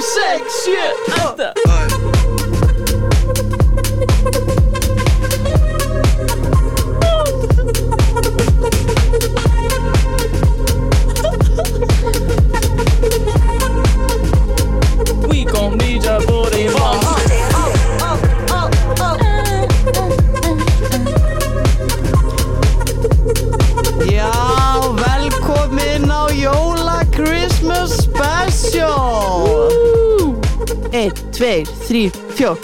sex, yeah. After. Tveir, þrý, fjó.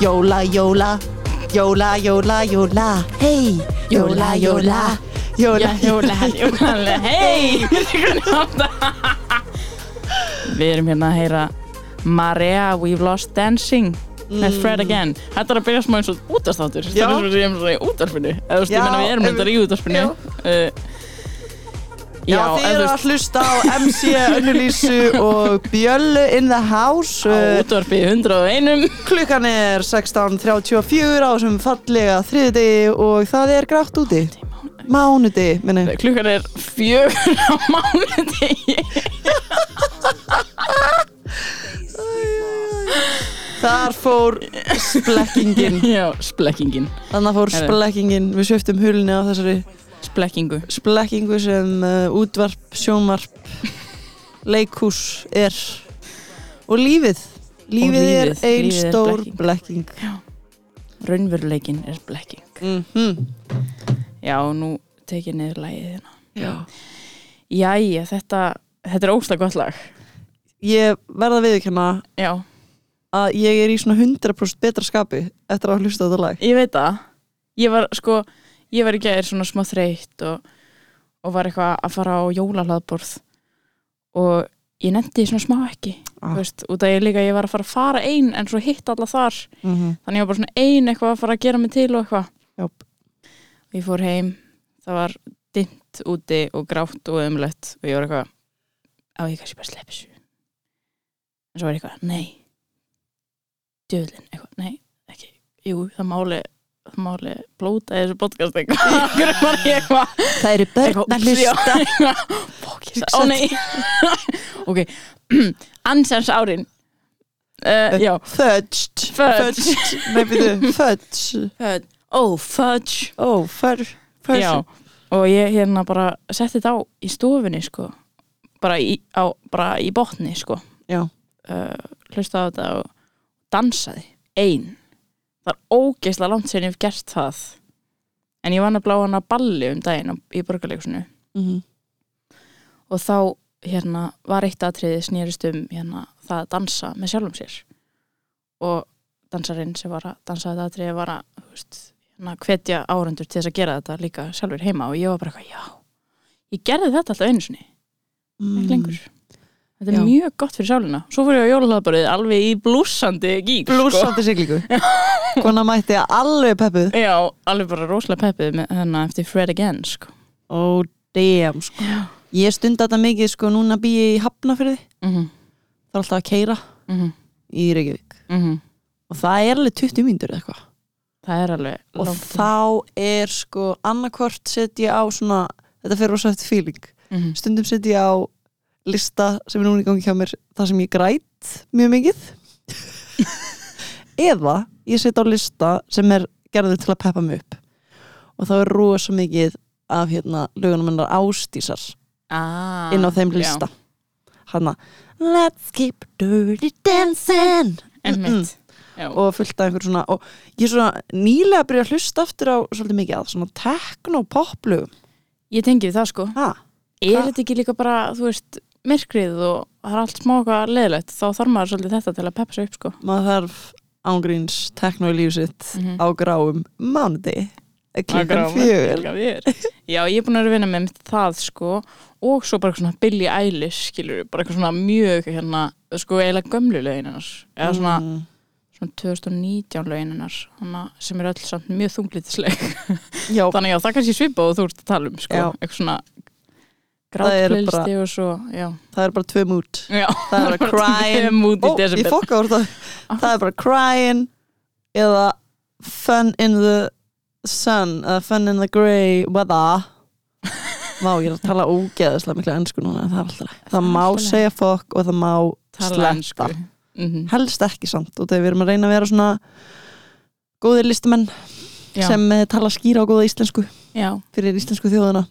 Jóla, jóla. Jóla, jóla, jóla. Hey, jóla, jóla. Jóla, Jóla, jóla, hei Við erum hérna að heyra Maria, We've Lost Dancing með Fred Again. Þetta er að byrja smá eins og útastáttur. Það er eins og við erum svona í útvarpinu. Eða þú veist, ég menna við erum þetta í Já. uh, Já, Já, þið eru að hlusta á MC Önnulísu og Bjöllu in the house á Uh, útvarpi 101 Klukkan er 16.34 á þessum fallega þriðdegi og það er grátt úti. Mánudegi, minni Klukkan er fjögur á mánudegi. Þar fór splekkingin. Já, splekkingin. Þannig fór splekkingin. Við sviftum hulni á þessari Splekkingu. Splekkingu sem uh, útvarp, sjónvarp leikhús er. Og lífið. Lífið, er lífið, ein lífið er stór blekking. blekking. Raunveruleikin er blekking. Mm Já, nú tekið niður lagið hérna. Já. Jæja, þetta, þetta er óslega gott lag. Ég verða Já, að ég er í svona 100% betra skapi eftir að hlusta þetta lag. Ég veit það. Ég var, sko, ég var í gæðir svona smá þreytt og, og var eitthvað að fara á jólahlaðborð og ég nefndi svona smá ekki Ah. veist, út að ég líka, ég var að fara að fara ein en svo hitt alla þar. Mm -hmm. þannig ég var bara svona ein eitthvað að fara að gera mig til og eitthvað. Og ég fór heim það var dimmt úti og grátt og ömlegt og ég var eitthvað á ég kannski bara sleppa þessu. En svo var ég eitthvað, nei. Djöðlin, eitthvað, nei, ekki. Jú, það máli það máli blóta í þessu podcast eitthvað Það eru börn að hlusta. ó nei. Ok, ansans árin. Uh, Fudged Fudged. Nei, byrju, fudge oh, fudge fudge. Já, og ég hérna bara setti þetta á í stofunni sko. Bara í, á, bara í botni sko. Uh, hlusta á þetta og dansaði. Ein það er ógeðslega langt sem ég hef gert það. En ég var nefnilega á hana balli um daginn í borgarleikusinu Mhm. og þá hérna var eitt atriði snýrist um hérna það að dansa með sjálfum sér. Og dansarinn sem var að dansa þetta atriði var að veist, hérna, hvetja árendur til þess að gera þetta líka sjálfur heima. Og ég var bara já ég gerði þetta alltaf einu sinni, ekki lengur þetta er Já. mjög gott fyrir sálina svo fór ég á jólahlaðbarið alveg í blúsandi gík Blúsandi siglingu Kona mætti alveg peppuð sko. já, alveg bara rosalega peppið með hennar eftir Fred Again sko. Ó, damn sko. Ég stunda þetta mikið sko Núna bý ég í Hafnafyrði mm -hmm. Það er alltaf að keira Mm í Reykjavík -hmm. Og það er alveg 20 mínútur eða eitthvað það er alveg Og langt í- þá er sko Annarkvort set ég á svona Þetta fer rosa eftir feeling Mhm. Stundum set ég á lista sem er núna í gangi hjá mér Það sem ég græt mjög mikið. Eða ég set á lista sem er gerður til að peppa mig upp. Og þá er rosa mikið af hérna lögunum hennar ástísar ah, inn á þeim lista. Hanna Let's keep dirty dancing. Einmitt. Já. og fullt af einhver svona og ég er svona nýlega að byrja að hlusta aftur á svolítið mikið að svona techno-poplugum Ég tengi við það sko. Ha, Er þetta ekki líka bara, þú veist, myrkrið og það er allt smá eitthvað leðilegt þá þarf maður svolítið þetta til að peppa sig upp sko maður þarf ángríns techno í líf sitt Mhm. á gráum klukkan Klukkan fjögur. Já, ég er búin að vera að vinna með mitt það sko og svo bara svona Billie Eilish skilur bara eitthvað svona mjög hérna sko eiginlega gömlu lögin hennars eða svona, Mm. svona 2019 lögin hennars sem er öll samt mjög þunglitisleg já, þannig já, það kannski svipa og þú ert að tala um sko, eitthvað svona Það grátpleilisti og svo já, það er bara tvö mút það er bara crying. ó, í ég fokka úr það. Það er bara crying eða fun in the sun eða fun in the grey weather. Má, ég er að tala ógeðislega miklu ennsku núna það er alltaf. Það má segja fokk og það má Tala sletta ensku. mm helst ekki samt og þegar við erum að reyna að vera svona góðir listumenn já, sem eh, tala skýra og góða íslensku já, fyrir íslensku þjóðana já,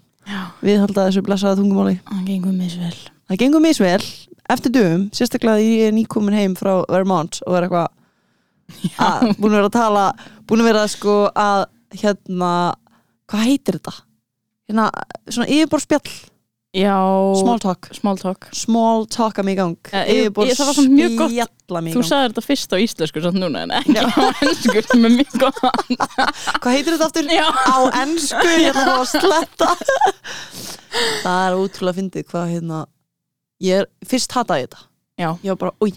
við halda þessu blessaða tungumáli. Hann gengur misvel. Það gengur misvel. Eftir dögum, sérstaklega ég er nýkomin heim frá Vermont og er eitthvað að- búin að vera að tala búin að vera sko að hérna, hvað heitir þetta? hérna, svona yfirborðspjall já, small talk, small talk. Small talk að mig í gang ég- ég- það var samt mjög gott. þú sagði þetta fyrst á íslensku samt núna en ekki á ennsku sem er mjög gott. Hvað heitir þetta aftur? já, á ennsku, ég ætla að að sletta. Það er ótrúlega fyndið hvað hérna ég er, fyrst hataði þetta. Já, ég var bara, oi,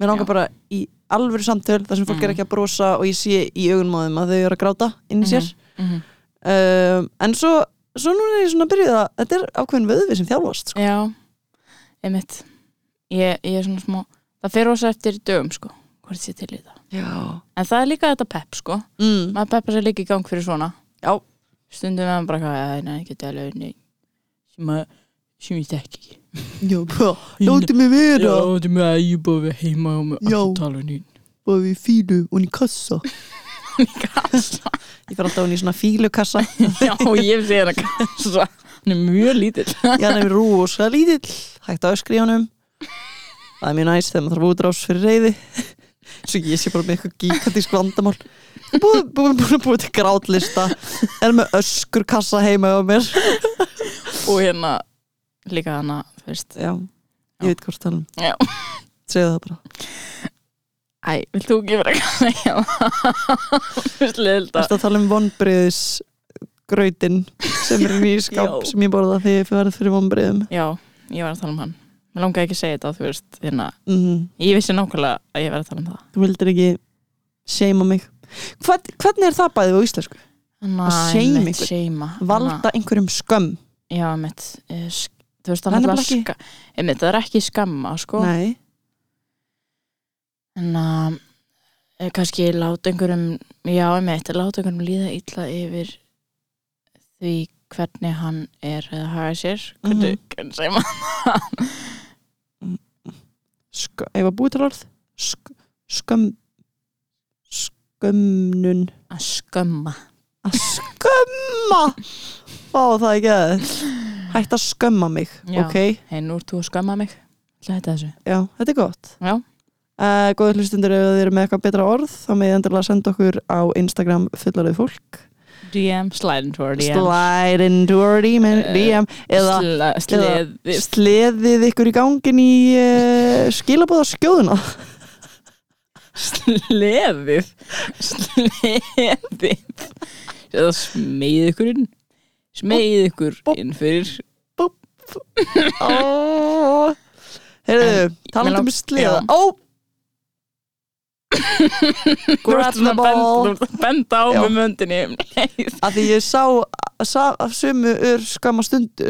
mér langar Já. bara í alvöru samtöl þar sem fólk Mm. er ekki að brosa og ég sé í þeim að þau eru að gráta inn í sér. Mhm. um, en svo, svo núna er ég svona að byrja að þetta er ákveðin vöðvi sem þjálfast sko. já, einmitt. Ég, ég er svona smá það fer ósa eftir dögum sko hvort sé til í það. Já, en það er líka þetta pepp sko. Mm. maður peppar sér líka í gang fyrir svona. Já. stundum er maður bara hvað, nei, ekki alveg nei, sem að sem ég þekki ekki. Já bara, láti mig vera. Þetta er með að ég búið heima og með Já. alltaf tala um nýn bara við fílu og í kassa kassa. Ég fer alltaf hún í svona fílukassa. Já, ég sé hérna kassa. Hann er mjög lítill. Já, hann er rosa lítill. Hægt að öskri í honum. Það er mjög næst þegar maður þarf útrás fyrir reyði svo ég sé bara með eitthvað gigantísk vandamál. Búið, búið, búið, búið til grátlista. Er með öskurkassa heima á mér. Og hérna líka hana, þú veist. Já, ég veit hvort tala um Já. segðu það bara æ, vilt þú ekki vera að segja það þú veist að tala um vonbriðis grautin sem er í skáp sem ég borða þegar ég verð fyrir vonbriðum já, ég var að tala um hann. Mér langaði ekki að segja þetta, þú veist hérna, mm ég vissi nákvæmlega að ég var að tala um það. Þú vildir ekki seima mig. Hvern, Hvernig er það bæðið á íslensku? Að. Seima Valda einhverjum skömm. Já, mitt Þú veist, er það er ekki einmitt, það er ekki skamma, sko. Nei, En að eh, kannski láta einhverjum Já, einmitt, láta einhverjum líða illa yfir því hvernig hann er eða haga sér. Hvernig, hvernig segir maður Sk ef að búið til orð Sk skömm skömmnun að skömma. Að skömma? Ó, það er ekki að Hætt að skömma mig, Já. ok? Hei, nú ert þú að skömma mig. Þetta þessu? Já, þetta er gott. Já, uh, Góður hlustundur ef þið eru með eitthvað betra orð þá með endilega senda okkur á Instagram fullarið fólk. DM, slide into our DM Slide into our DM, Eh, eða Sle, Sleðið. sleðið ykkur í gangin í uh, skilabóða skjóðuna Sleðið? Sleðið? Eða smeið ykkur inn. Smeið ykkur inn fyrir oh. Heyrðu, mig um sleða. Ó Grab the ball. Benda á með möndinni. Að því ég sá, sá af sömu ur skamma stund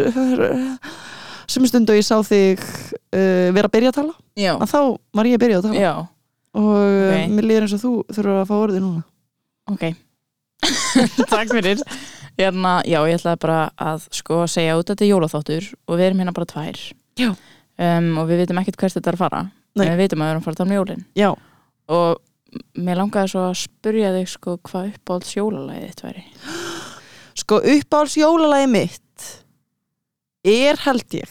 sömu stund og ég sá þig uh, vera að byrja að tala Já, að þá var ég að byrja að tala. Já, og uh, Ok. mér líður eins og þú þurfur að fá orðið núna. Ok. Takk fyrir. Hérna, já, ég ætlaði bara að sko segja út að þetta er jólaþáttur og við erum hérna bara tvær. Um, og við vitum ekkert hvert þetta er að fara. En við vitum að við erum að fara að tala um jólin. Já, og mér langaði svo að spurja þig sko hvað uppáhalds jólalæðið þitt væri. Sko uppáhalds jólalagi mitt er held ég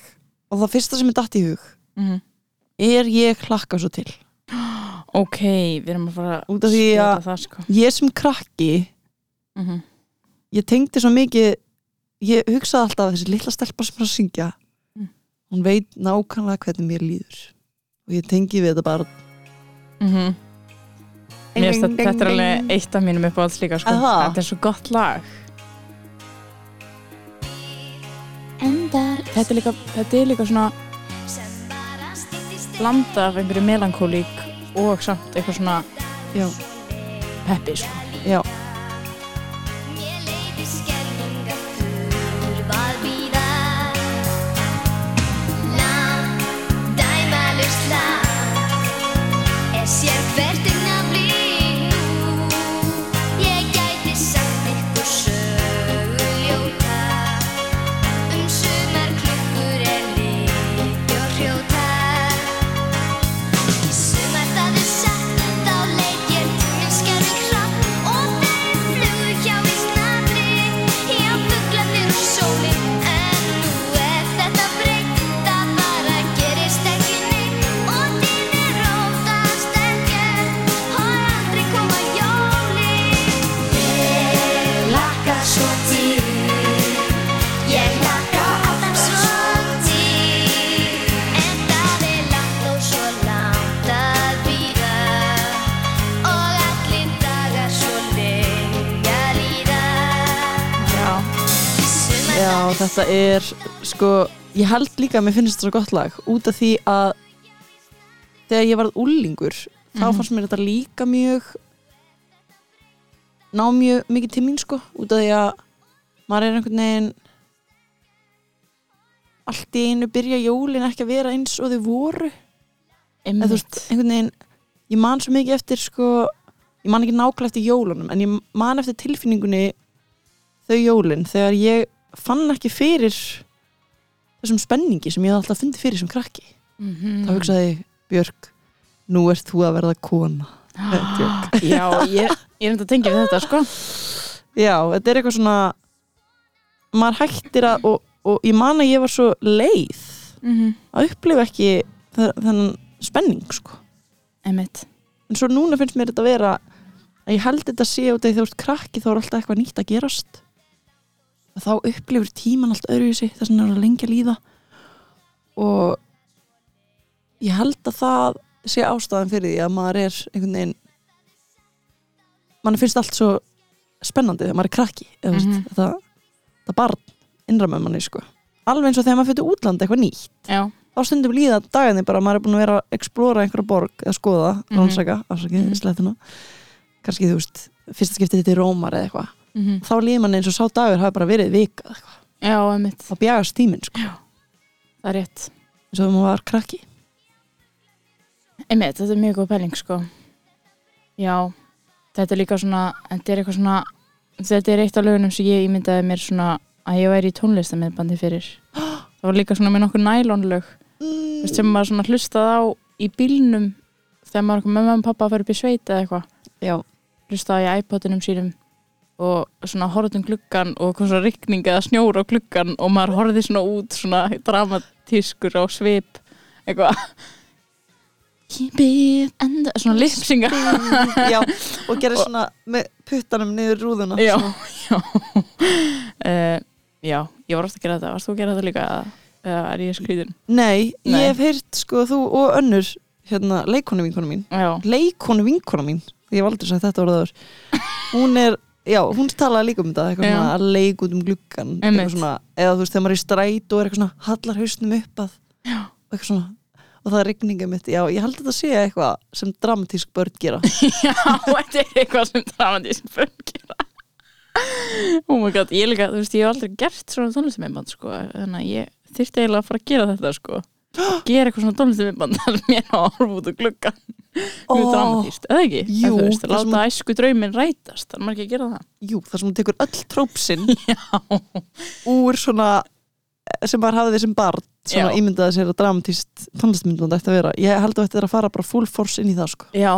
og það fyrsta sem er datt í hug mm er ég hlakka svo til. Ok, við erum að fara Út af því að- það sko. ég sem krakki mm ég tengdi svo mikið ég hugsaði alltaf að þessi litla stelpa sem er að syngja Mm. hún veit nákvæmlega hvernig mér líður. Og ég tengi við þetta bara -hmm. Mér finnst að þetta er alveg eitt af mínum uppáhalds líka sko. Þetta er svo gott lag. Þetta er líka, þetta er líka svona blanda af einhverju melankólík og samt eitthvað svona já, peppi sko. já, sko, ég held líka að mér finnst þetta svo gott lag út af því að þegar ég varð úlingur þá Mhm. fannst mér þetta líka mjög ná mjög mikið til mín, sko, út af því að maður er einhvern veginn allt í einu byrja jólin ekki að vera eins og þau voru eða þú veist, einhvern veginn ég man svo mikið eftir sko ég man ekki nákvæmlega eftir jólunum en ég man eftir tilfinningunni þau jólin þegar ég fann ekki fyrir þessum spenningi sem ég hafði alltaf fundið fyrir sem krakki. Mhm. þá hugsaði ég, Björk nú ert þú að verða kona. Ah, Já, ég, ég er enda að tengja við þetta sko. Já, þetta er eitthvað svona maður hættir að og, og ég man að ég var svo leið mm að upplifa ekki þe- þennan spenning sko. Einmitt. En svo núna finnst mér þetta að vera að ég held þetta sé út af því þú ert krakki þá er alltaf eitthvað nýtt að gerast og þá upplifur tíman allt öðru í sig þess að það er að lengja líða og ég held að það sé ástæðan fyrir því að maður er einhvern veginn mann finnst allt svo spennandi þegar maður er krakki mm Mhm. þetta, þetta barn innra með manni sko alveg eins og þegar maður fyrir útlanda eitthvað nýtt Já, þá stundum líða dagarnir bara að maður er búin að vera að explora einhverja borg eða skoða, Mhm. rannsaka, afsakið, Mhm. slettuna kannski þú veist, fyrsta skiptið þetta í Rómar eða eitthvað, mm þá líður manni eins og sá dagur hafi bara verið vika já, einmitt. Þá bjagast tíminn sko, Það er rétt. Eins og þegar maður var krakki. Einmitt, þetta er mjög góð pæling sko. Já, þetta er líka svona þetta er eitthvað svona þetta er eitt af lögunum sem ég ímyndaði mér svona að ég væri í tónlistamiðbandi fyrir. Það var líka svona með nokkur nælonlög. Mm. sem maður svona hlustaði á í bílnum þegar maður með mamma og pappa að fara upp í sveit eða eitthvað. Já, hlustaði í iPodinum sínum og svona horfðum gluggan og kom svona rigning eða snjór á gluggan og maður horfði svona út svona dramatískur á svip eitthvað. Keep it and svona lipsinga. já, og gerir svona með puttanum niður rúðuna Já, já. Uh, Já, ég var ofta að gera þetta. Varst þú að gera þetta líka eða- er ég skrýðin? Nei, Nei. ég hef heyrt sko þú og önnur hérna, leikonu vinkonu mín. Já, leikonu vinkona mín. Ég hef aldrei sagt þetta orðaður. Hún er, já, hún talaði líka um þetta eitthvað svona að leik út um gluggan svona, eða þú veist, þegar maður er í stræt og er eitthvað svona, hallar hausnum upp að svona og það er rigninga mitt, já, ég held að þetta sé eitthvað sem dramatísk börn gera. Já þetta er eitthvað sem dramatísn bönn gera. Oh my god, ég líka, þú veist, ég hef aldrei gert svona tónlistamindband, sko þannig að ég þyrfti eiginlega að fara að gera þetta, sko gera eitthvað svona er að horfa út úr gluggan mjög Ó, dramatíst, eða ekki? jú, veist, það sem- láta æsku draumin rætast þannig maður ekki að gera það. Jú, þar sem hún tekur öll trópsinn úr svona sem maður hafði sem barn svona Já. ímyndaði sér að dramatíst tónlistmyndband ætti að vera, ég held að þetta er að fara bara full force inn í það sko, já.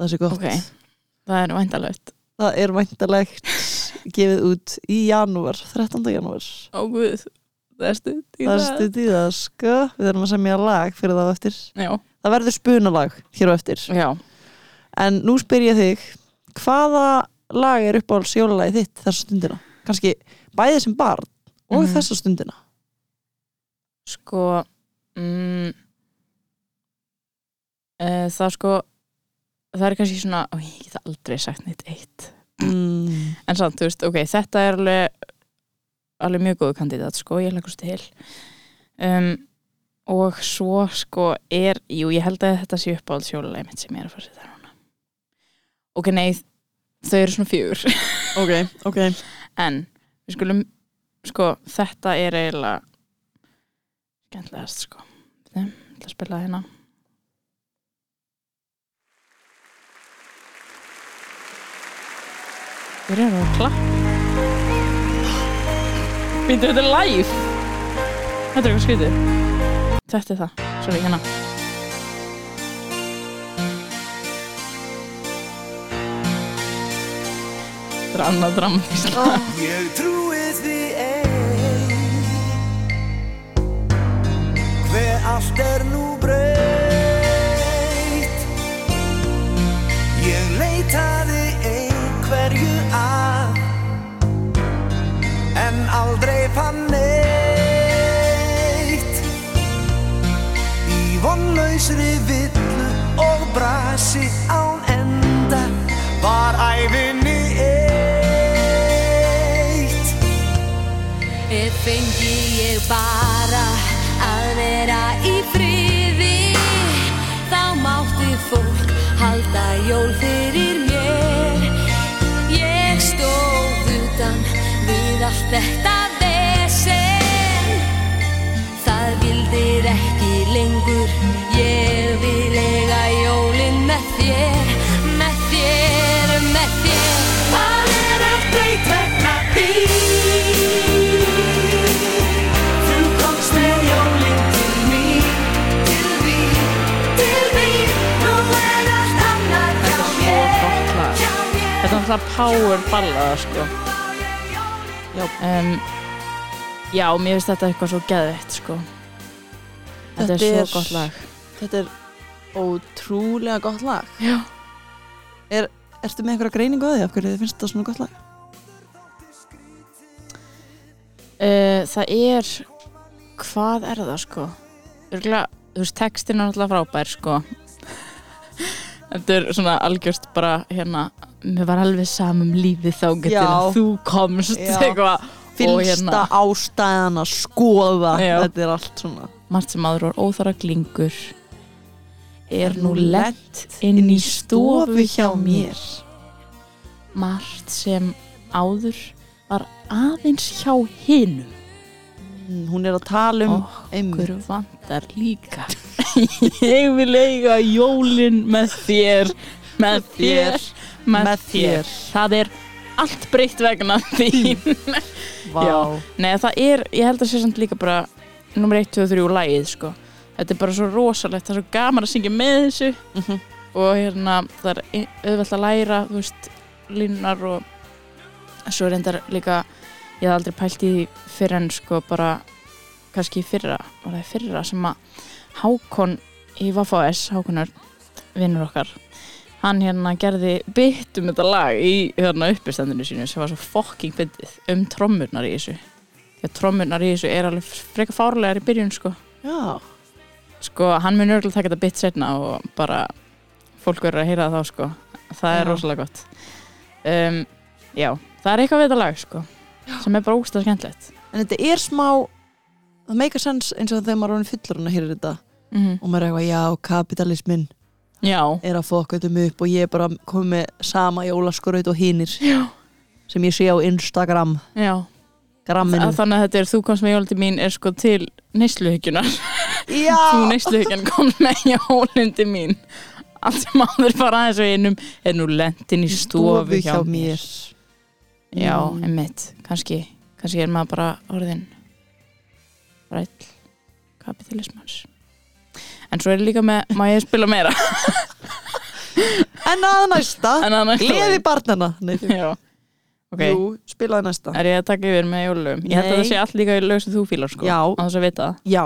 Það sé gott. Ok, það er væntalegt það er væntalegt gefið út í janúar 13. janúar. Ó það er stuð í það er stuð í það sko. Við erum að semja lag fyrir það á eftir. Já, það verður spunalag hér á eftir. Já. En nú spyr ég þig hvaða lag er upp á sjólalagi þitt þessa stundina? Kannski bæðið sem barn og Mhm. þessa stundina. Sko mm, e, Það sko það er kannski svona, ó, ég get aldrei sagt neitt eitt. Mm. en samt, þú veist, ok, þetta er alveg alveg mjög góðu kandidat sko, ég leggur til. Um, og svo sko er, jú, ég held að þetta sé upp á sjólulega mitt sem ég er að fara að setja núna. Ok, nei þau eru svona fjögur. Ok, ok. En við skulum sko, þetta er eiginlega skemmtilegast sko. Ég ætla að spila það hérna. Við erum að klappa Býttu þetta er live. Þetta er eitthvað skrítið. Þetta er það, sorry hérna. Þetta er annað dramatist Ég trúi því ein Hver allt er nú breytt aldrei fann neitt Í vonlausri villu og brasi án enda Var æfinni eitt. Fengi ég bara að vera í friði Þá mátti fólk halda jól fyrir mér. Ég stóð utan við allt þetta Ég vil eiga jólin með þér Með þér, með þér. Það er aldrei tvenna í Þú komst með jólin til mín Til mín, til mín. Nú er allt annað hjá mér. Hjá mér. Þetta er alltaf power ballaða sko Já. um, Já, mér finnst þetta eitthvað svo geðveitt sko. Þetta, Þetta er svo er- gott lag Þetta er ótrúlega gott lag. Já. Ertu með einhverja greiningu að því? Af hverju þið finnst þetta svona gott lag? uh, Það er Hvað er það sko? Örgulega, þú veist, textin er alltaf frábær sko. Þetta er svona algjörst bara hérna Mér var alveg samum lífið þá getur þú komst eitthvað. Fylsta hérna- ástæðan að skoða Já. Þetta er allt svona. Margt sem áður var óþara glingur er nú lett inn í stofu hjá mér margt sem áður var aðeins hjá hinum Mm, Hún er að tala um okkur vantar líka ég vil eiga jólin með þér með þér, með, með þér. þér. það er allt breytt vegna þín Vá. Já. Nei, það er, ég held að sé samt líka bara nummer 1, 2 og 3 úr lagið, sko. Þetta er bara svo rosalegt, það er svo gaman að syngja með þessu Mhm. og hérna, það er auðvelt að læra, þú veist, línunar og svo reyndar líka, ég hef aldrei pælt í því fyrir en sko bara, kannski fyrra, var það fyrra sem að Hákon í Vafás, Hákonar, vinnur okkar, hann hérna gerði bytt um þetta lag í hérna uppistandinu sínu sem var svo fucking fyndið um trommurnar í þessu því að trommurnar í þessu er alveg frekar fárlegar í byrjun sko Já. Sko hann mun örgulega taka þetta bytt setna og bara fólk verður að heyra það þá sko. Það er Já. rosalega gott. Um, já, það er eitthvað við þetta lag sko sem er bara ógstað skemmtilegt. En þetta er smá Það make a sense eins og þegar maður er orðin fullur að heyra þetta. Mm og maður er eitthvað, já, kapitalismin já, er að fokka þetta upp og ég er bara komið með sama jólaskraut og hinir já, sem ég sé á Instagram. Já gramminu. Þannig að þetta er þú komst með jólandi mín er sko til neysluhyggjunar. Þú neysluhyggjan kom með jólindi mín. Allt sem áður bara aðeins og einum er nú lentin í stofu hjá mér. já, Mm. einmitt, kannski kannski er maður bara orðin ræll kapitalismans en svo er líka með, má ég spila meira? En að næsta. Næsta Gleði barnana Nei, já, ok, Jú, spilaði næsta. Er ég að taka yfir með jólum? Ég held að það sé allt líka í lög sem þú fílar sko, Já. á þess að vita Já,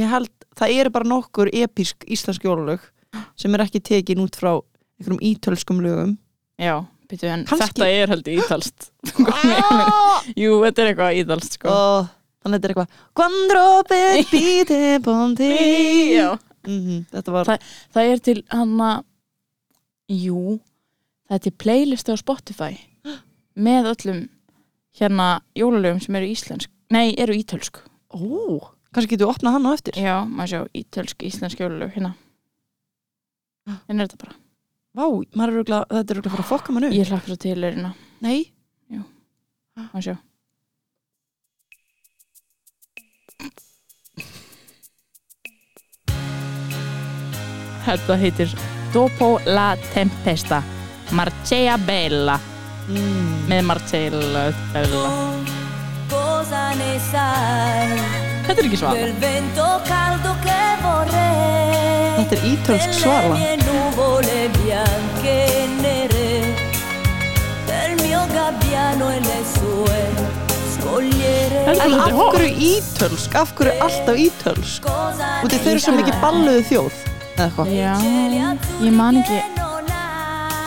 ég held, það eru bara nokkur episk íslensk jólalög sem er ekki tekin út frá einhverjum ítölskum lögum. Já, byrju, en Kannski- þetta er heldur ítalst ah! jú, þetta er eitthvað ítalst sko. Og þannig þetta er eitthvað. Quando pepite ponti já. Mhm, Þetta var það er til hann að jú, það er til playlisti á Spotify með öllum hérna jólalögum sem eru íslensk nei, eru ítölsk. Ó, kannski getur við opnað hann á eftir. Já, maður sjá ítölsk, íslensk jólalög hérna. Hérna er þetta bara. Vá, maður er örugglega- þetta er örugglega að fara að fokka mann upp. Ég hlakka svo til hérna, Nei, maður sjá. Þetta heitir Dopo la tempesta. Marcea Bella mm. með Marcella Bella Cosa ne sai Þetta er ekki svala del vento caldo che vorrei Þetta er ítölsk delle svala mie nuvole bianche e nere del mio gabbiano e le sue scogliere Þetta En af hverju ítölsk? Af hverju alltaf ítölsk? Ne þau eru svo mikið balluðu þjóð eða hvað? Já, ég man ekki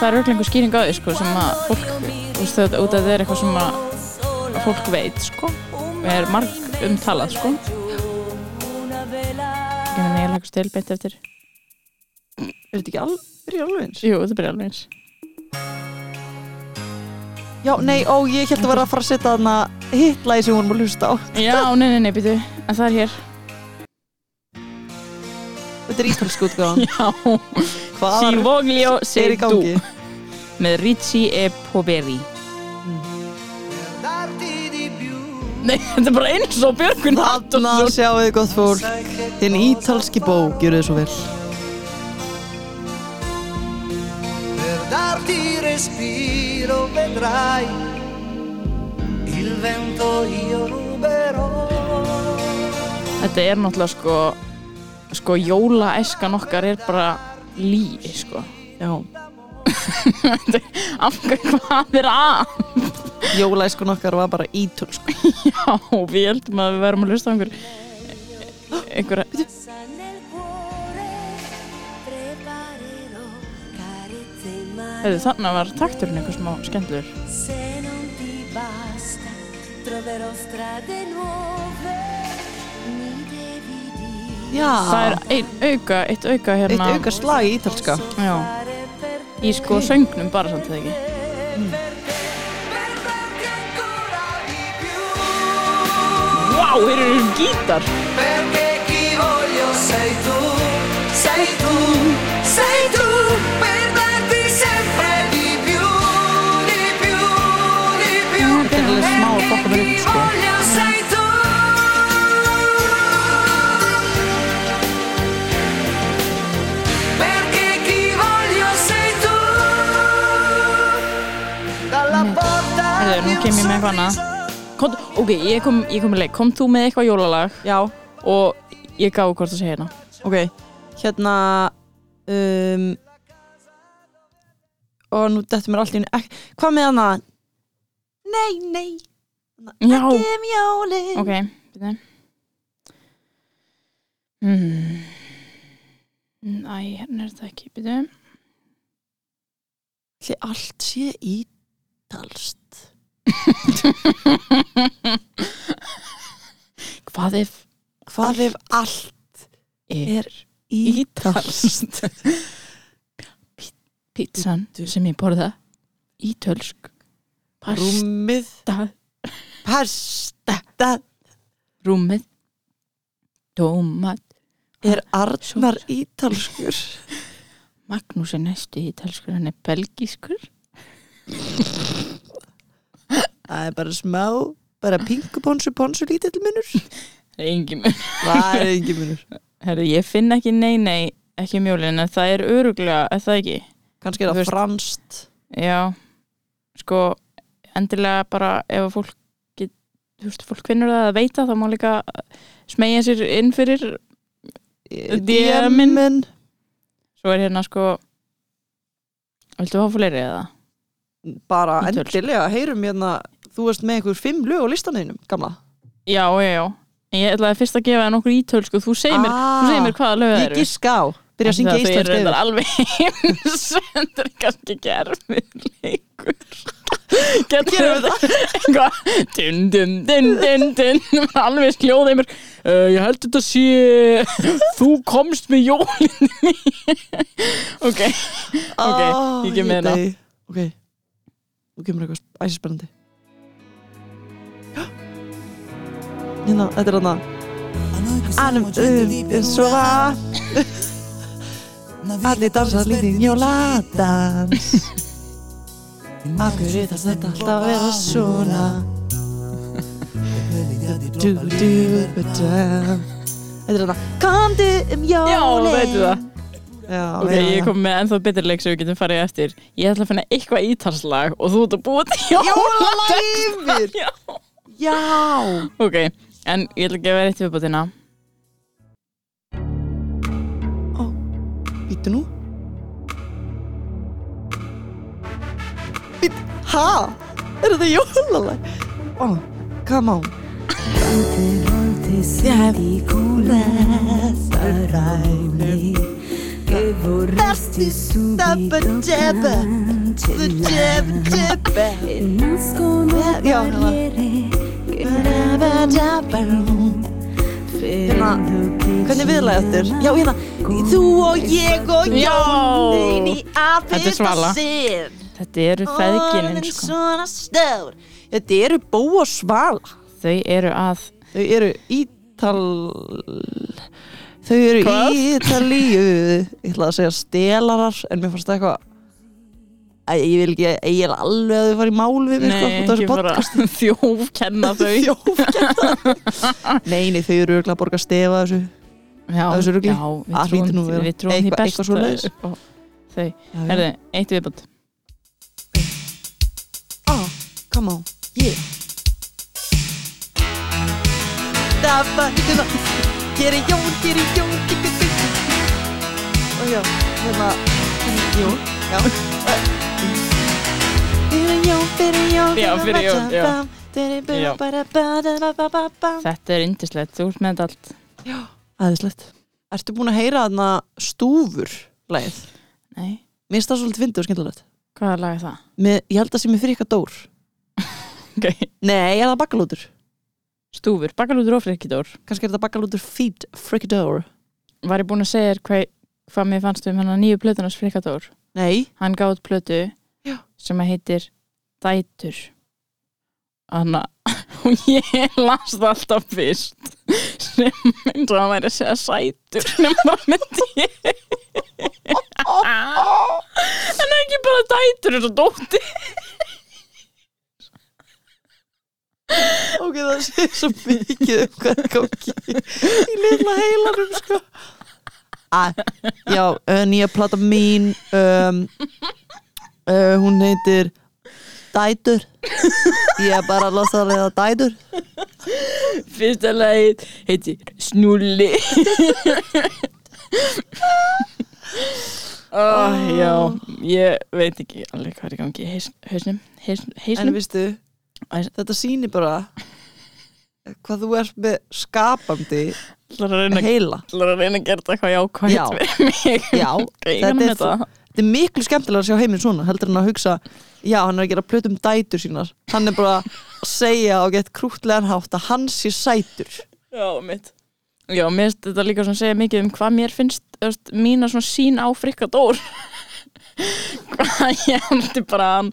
Það er auðvitað einhver skýring á því sko, sem að fólk veist, þetta, út af þetta er eitthvað sem að, fólk veit sko, og er marg umtalað sko. ekki með ég lagast til beint eftir. Er þetta ekki alveg, ég alveg eins? Jú, þetta byrja alveg eins. Já, nei, ó, ég held að vera að fara að setja þarna hitlæði sem hún að hlusta á. Já, nei, nei, nei, býtu En það er hér Þetta er ítalsku útgáðan Já, Hvað Sivoglio er í Sedu gangi? Með Ricci e Poveri. Nei, þetta er bara eins og Björgun Þarna sjáu þið gott fólk. Hinn ítalski bó, gjörðu þið svo vel. Per darti respiro vedrai. Il vento io ruberò. Þetta er náttúrulega sko Sko jólaæskan okkar er bara líi sko. Já, Af hverju hvað er að? jólæskun okkar var bara ítalsku Já, við heldum að við verðum að hlusta á einhver einhver Þannig var takturinn einhver smá skemmtlur se non ti basta troverò strade nuove Já, Það er ein auka, eitt auka eitt hérna auka slag í ítalska. Já, í sko söngnum bara samt eða ekki? Più Vá, wow, hér er um gítar. Perché chi voglio sei tu sei tu sei tu per darti sempre di più di più di più Þetta er alveg smá að bokka verið upp sko með eitthvað annað. Ok, ég kom, ég kom með leik. Kom þú með eitthvað jólalag? Já, og ég gaf hvort að segja hérna. Ok Hérna um, Og nú dettur mér allt í einu ek- Hvað með hana? Nei, nei. Já, Ekki um jólin. Ok, byrja hmm. Æ, hérna er þetta ekki, byrja Ætli allt sé ítalst Hvað ef Hvað ef allt er er ítalst? Pizzan sem ég borða Ítölsk Rúmið. Pasta. Rúmið. Tómat Er Arnar ítalskur? Magnús er næstu ítölskur Hann er belgískur Það er bara smá Bara pingu ponsu ponsu lítill munur Það er engin mun Það er engin munur Herru, ég finn ekki nei nei Ekki mjólin, en það er öruglega Er það ekki? Kannski er það veist- franskt Já Sko, endilega bara Ef fólk get, Þú veist, fólk finnur það að veita þá má líka smegja sér inn fyrir DM-in. Svo er hérna sko Viltu fá fleiri eða? Bara endilega Heyrum hérna Þú veist með einhver fimm lög á listaneinum Gamla. Já, já, já. En ég ætlaði fyrst að gefa það nokkur ítölsku Þú segir mér, Ah, þú segir mér hvaða lög það Ég eru. giska á. Byrja að syngja Þau eru íslensku reyndar yfir. alveg heims Þetta er kannski gerfið leikur. Getur við þetta eitthvað Dun, dun, dun, dun, dun Alveg sljóðið mér. Uh, Ég held þetta sé Þú komst með jólinn mín Ok, ok, ég gef með hérna. Ok Nú kemur eitthvað æsispennandi. Hérna, þetta er hérna Annum um svo var Allir dansa lítinn jóladans Akkur er það þetta alltaf að vera svona? Du, du, du, Þetta er hérna Komdu um Já, jólin. veitu það Já, Ok, já, ég kom með ennþá betur leik sem við getum farið eftir. Ég ætla að finna eitthvað ítalslag og þú ert að búa til jólalag Jólalæfir Já. Já. Ok, en ég ætla að gefa þér eitt viðbútina Býttu nú. Být, ha? Er þetta jólalag? Oh, come on. Tante volte senti come sarai che vorresti subito cancellare e nascono barriere che non Hérna, hvernig viðlagi eftir? Já, hérna Þú og ég og jólin í að Þetta er Svala. sinn Þetta eru feðginin Orðin sko. Þetta eru bó og svala. Þau eru að Þau eru ítal Þau eru Hvað? ítalíu. Ég ætla að segja stelarar En mér fannst það eitthvað Æ, Ég vil ekki, ég er alveg að þau fara í mál við mig sko, Nei, þessu ekki bara podcast. þjófkenna þau. Þjófkenna Nei, nei, þau eru örugglega að borga stefa þessu Já, þessu já við Það trúum, hlýtur nú að vera. við trúum því Eitthvað- best eitthvað svoleiðis. og Þau, Já, herðu, eitt viðbútt Oh, come on, yeah. Það var ekki það Geri jón, geri jón geri jón Og já, hérna Jón, já Fyrir jón, fyrir jón Já, fyrir jól, já. Já. já Þetta er indislegt, þú ert með þetta allt Æðislegt Ertu búin að heyra þarna stúfur Læð Nei, Mér finnst það svolítið fyndið og skemmtilegt hvaða lag er það? Með, Ég held að sem er fyrir eitthvað dór Okay. Nei, er það bakalútur? Stúfur, bakalútur og frikidór. Kannski er þetta bakalútur feed frikador Var ég búin að segja þér hvað, hvað mér fannst um hennar nýju plötunars frikadór Nei, Hann gátt plötu Já. sem að heitir Dætur. Anna og ég las það alltaf fyrst. Sem eins og hann væri að segja sætur nema myndi ég. En ekki bara dætur eins og dóttir ok, það sé svo mikið um hvað er gangi í litla heilanum sko. Æ, já, uh, nýja plata mín um, uh, hún heitir Dætur. Ég er bara að losa að leiða Dætur. Fyrsta lagið heitir Snúli oh, já, ég veit ekki alveg hvað er gangi í haus- hausnum. Haus, en vistu, þetta sýnir bara hvað þú ert með skapandi reyna, heila. ætlar að reyna að gera þetta eitthvað jákvæmt Já. já, þetta er, þetta. er miklu skemmtilega að sjá heiminn svona heldur en að hugsa, já hann er að gera plötum dætur sínar, hann er bara að segja og gett krútlegan hátt að hann sé sætur. Já, mitt. Já, mér finnst þetta líka að segja mikið um hvað mér finnst öst, mína svona sín á frikadór hvað ég heldur bara að hann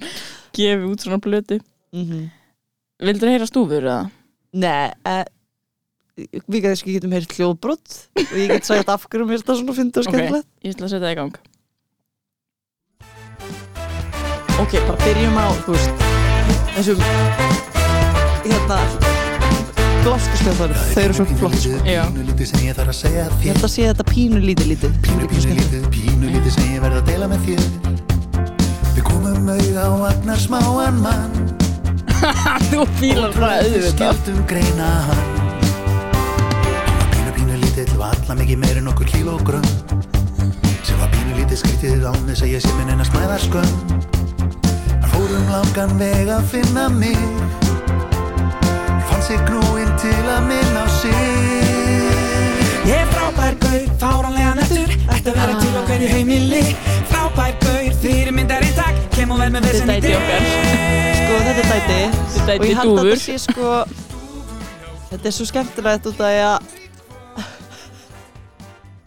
gefi út svona blötu mm -hmm. Vildur heyra stúfur eða? Nei, eh, við kannski getum heyrt hljóðbrott og ég get sagt af hverju mér þetta svona fyndi og Ok, skemmtilegt. ég ætla að setja það í gang. Ok, bara byrjum á, þú veist þessum hérna gloskusljóðar, þau eru svo flott sko. Já. Lítið sem ég þarf að segja Ég þér held að sé þetta pínu lítið. Lítið Pínu, pínu lítið, pínu lítið sem ég verð að deila með þér. Við komum auða á agnar smáan mann Þú fílar það Við auðvitað. skildum greina. Hann Hann var pínu, pínu lítill og alla mikið meir en okkur kílógrömm Sem var pínu lítið skrítið án þess að ég sé minn en að smæða skömm. Hann fór um langan veg að finna mig. Fann sig knúinn til að minna á sig. Ég er frábær gaur, fáranlega nettur Ætti að vera til á hverju heimili. Frábær gaur, fyrirmyndar í takk. Kem og vel með er í dæti er og ég held að þetta sé sko þetta er svo skemmtilegt út af því að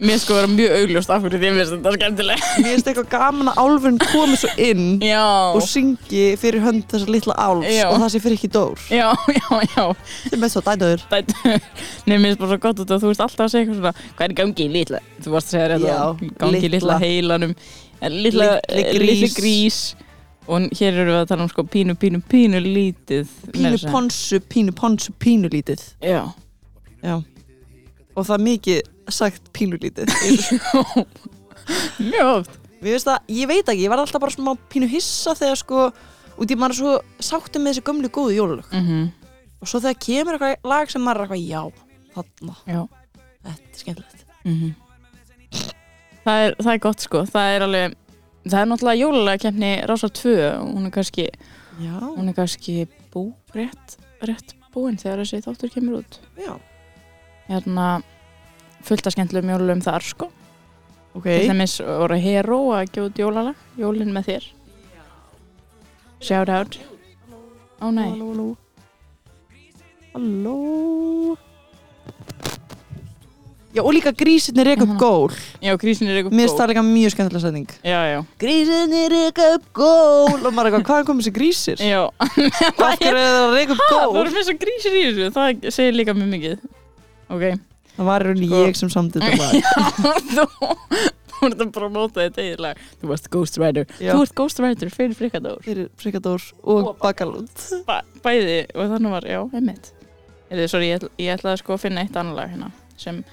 Mér sko vera mjög augljóst af hverju þið finnst þetta skemmtileg mér finnst eitthvað gaman að álfurinn komi svo inn Já. og syngi fyrir hönd þessa litla álfs Já. og það sé fyrir ekki dór. Já, já, já. Sem er svo dætur. Dæti Nei, mér finnst bara svo gott út að þú veist alltaf að segja eitthvað svona Hvað er í gangi í litla? Þú varst að segja þetta Já, Gangi í litla heilanum. Litla, grís. Og hér eru við að tala um sko pínu, pínu, pínu lítið pínu ponsu, pínu ponsu, pínu lítið. Já. Já. Og það er mikið sagt pínu lítið. Mjög oft. Það, ég veit ekki, ég var alltaf bara smá pínu hissa þegar sko, út í maður svo sáttum með þessi gömlu góðu jólulög mm og svo þegar kemur eitthvað lag sem maður er eitthvað, já, þarna, Já. Þetta er skemmtilegt. Mhm. það, er, það er gott sko. Það er alveg Það er náttúrulega jólulega kemni Rása 2 Hún er kannski, hún er kannski bú, rétt, rétt búin þegar þessi þáttur kemur út. Já, Hérna fullt að skemmtilegum jólulegum þar sko. Ok. Til dæmis voru Hero að gefa út jólalag Jólin með þér. Shout out. Ó nei. Halló, halló. Halló Já, og líka grísinni reyka upp mhm. gól. Já, grísinni reyka upp gól. Mér finnst það líka mjög skemmtilega setning. Já, já. Grísinni reyka upp gól. Og maður er eitthvað, hvaðan komur þessi grísir? Já. Og af hverju er það reyka upp gól? Það voru fyrst og grísir í þessu. Það segir líka mjög mikið. Ok. Það var raun og sko. ég sem samtitt að maður. Já, þú voru þetta að promóta þetta eiginlega. Þú varst ghostwriter. Þú vart ghostwriter fyrir Frikadór. Fyrir Frikadór og, og Bakalund. Bæði hérna sem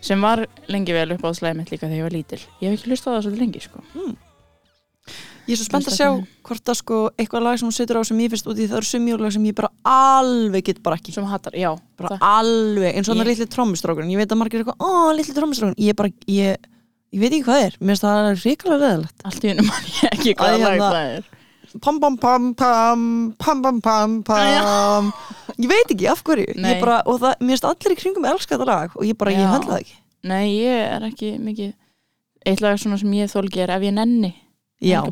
sem var lengi vel upp á slæði mitt líka þegar ég var lítil. Ég hef ekki hlust á það svolítið lengi sko. Ég er svo spennt að sjá hvort það sko eitthvað lag sem hún setur á sem ég finnst út í það eru sumjólag sem ég bara alveg get bara ekki. Sem hattar, já. Bara það- alveg, eins og hann Ég- litli trommustrákurinn ég veit að margir er eitthvað, ó, litli trommustrákurinn ég ég, ég veit ekki hvað það er. Mér finnst það ríkilega leðilegt Allt í unum man ég ekki hvað lag hérna- það er pam-pam-pam-pam pam-pam-pam-pam ég veit ekki af hverju. Bara, og það, mér finnst allir í kringum elska þetta lag og ég bara, Já. ég höndla það ekki. Nei, ég er ekki mikið Eitt lag svona sem ég þólki er Ef ég nenni. Já.